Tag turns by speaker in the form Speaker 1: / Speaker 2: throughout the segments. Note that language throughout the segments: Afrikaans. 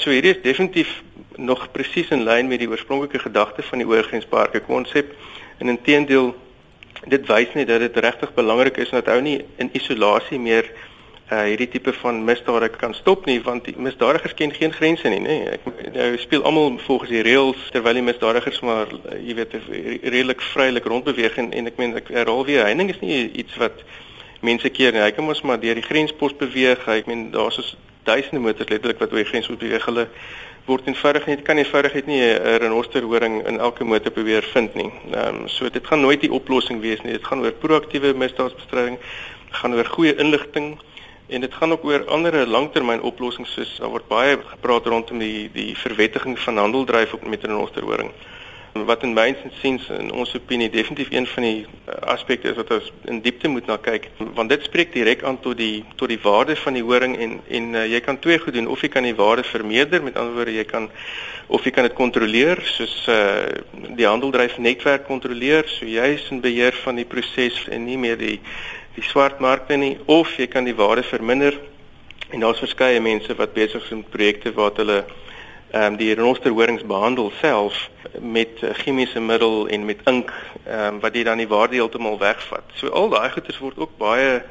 Speaker 1: So hierdie is definitief nog presies in lyn met die oorspronklike gedagte van die oorgrensparke konsep. En intedeel dit wys net dat dit regtig belangrik is dat ou nie in isolasie meer uh hierdie tipe van misdade kan stop nie want die misdadigers ken geen grense nie nê ek nou speel almal volgens die reëls terwyl die misdadigers maar uh, jy weet redelik vrylik rondbeweeg en, en ek meen ek herhaal weer heining is nie iets wat mense keer nie hy kan mos maar deur die grenspos beweeg ek meen daar's duisende motors letterlik wat oor die grens moet beweeg. Hulle word eenvoudig net kan eenvoudig net nie 'n renosterhoring in elke motor probeer vind nie. Ehm um, so dit gaan nooit die oplossing wees nie. Dit gaan oor proaktiewe misdaadbestryding gaan oor goeie inligting En dit gaan ook oor ander langtermynoplossings soos daar word baie gepraat rondom die die verwettiging van handeldryf op met renosterhoring. Wat in myns en siens in ons opinie definitief een van die uh, aspekte is wat ons in diepte moet na kyk want dit spreek direk aan tot die tot die waarde van die horing en en uh, jy kan twee goed doen of jy kan die waarde vermeerder met ander woorde jy kan of jy kan dit kontroleer soos uh, die handeldryf netwerk kontroleer so jy is in beheer van die proses en nie meer die die swart markte nie of jy kan die waarde verminder. En daar's verskeie mense wat besig is met projekte waar hulle ehm um, die renosterhorings behandel self met chemiese middel en met ink ehm um, wat dit dan die waarde heeltemal wegvat. So al daai goeders word ook baie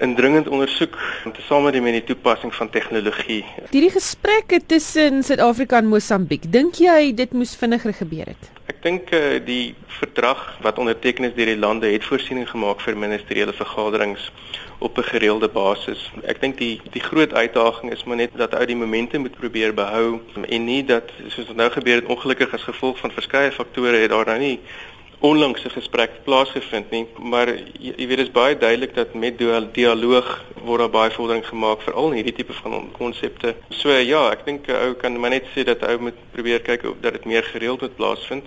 Speaker 1: indringend ondersoek tesame met die toepassing van tegnologie.
Speaker 2: Hierdie gesprekke tussen Suid-Afrika en Mosambiek, dink jy dit moes vinniger gebeur het?
Speaker 1: Ek dink uh, die verdrag wat onderteken is deur die lande het voorsiening gemaak vir ministeriële vergaderings op 'n gereelde basis. Ek dink die die groot uitdaging is maar net dat ou die momentum moet probeer behou en nie dat soos wat nou gebeur het ongelukkig as gevolg van verskeie faktore het daar nou nie onlangs 'n gesprek plaasgevind nie, maar jy, jy weet dit is baie duidelik dat met dialoog word daar baie vordering gemaak veral in hierdie tipe van konsepte. So ja, ek dink 'n ou kan maar net sê dat ou moet probeer kyk of dat dit meer gereeld moet plaasvind.